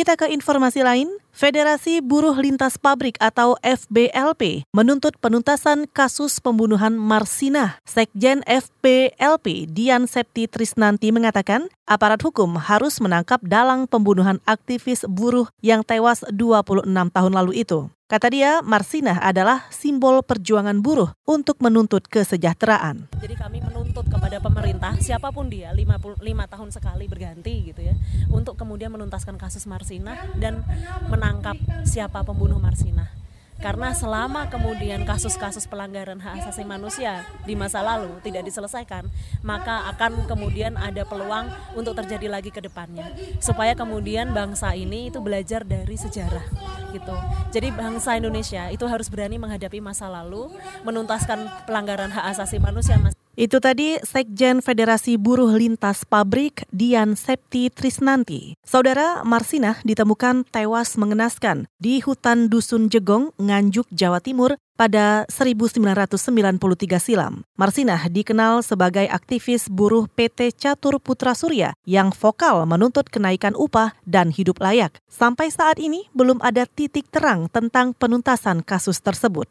Kita ke informasi lain. Federasi Buruh Lintas Pabrik atau FBLP menuntut penuntasan kasus pembunuhan Marsinah. Sekjen FBLP Dian Septi Trisnanti mengatakan aparat hukum harus menangkap dalang pembunuhan aktivis buruh yang tewas 26 tahun lalu itu. Kata dia, Marsinah adalah simbol perjuangan buruh untuk menuntut kesejahteraan. Jadi kami kepada pemerintah, siapa pun dia, 55 tahun sekali berganti gitu ya, untuk kemudian menuntaskan kasus Marsinah dan menangkap siapa pembunuh Marsinah karena selama kemudian kasus-kasus pelanggaran hak asasi manusia di masa lalu tidak diselesaikan, maka akan kemudian ada peluang untuk terjadi lagi ke depannya. Supaya kemudian bangsa ini itu belajar dari sejarah gitu. Jadi bangsa Indonesia itu harus berani menghadapi masa lalu, menuntaskan pelanggaran hak asasi manusia. Itu tadi Sekjen Federasi Buruh Lintas Pabrik Dian Septi Trisnanti. Saudara Marsinah ditemukan tewas mengenaskan di hutan Dusun Jegong, Nganjuk, Jawa Timur pada 1993 silam. Marsinah dikenal sebagai aktivis buruh PT Catur Putra Surya yang vokal menuntut kenaikan upah dan hidup layak. Sampai saat ini belum ada titik terang tentang penuntasan kasus tersebut.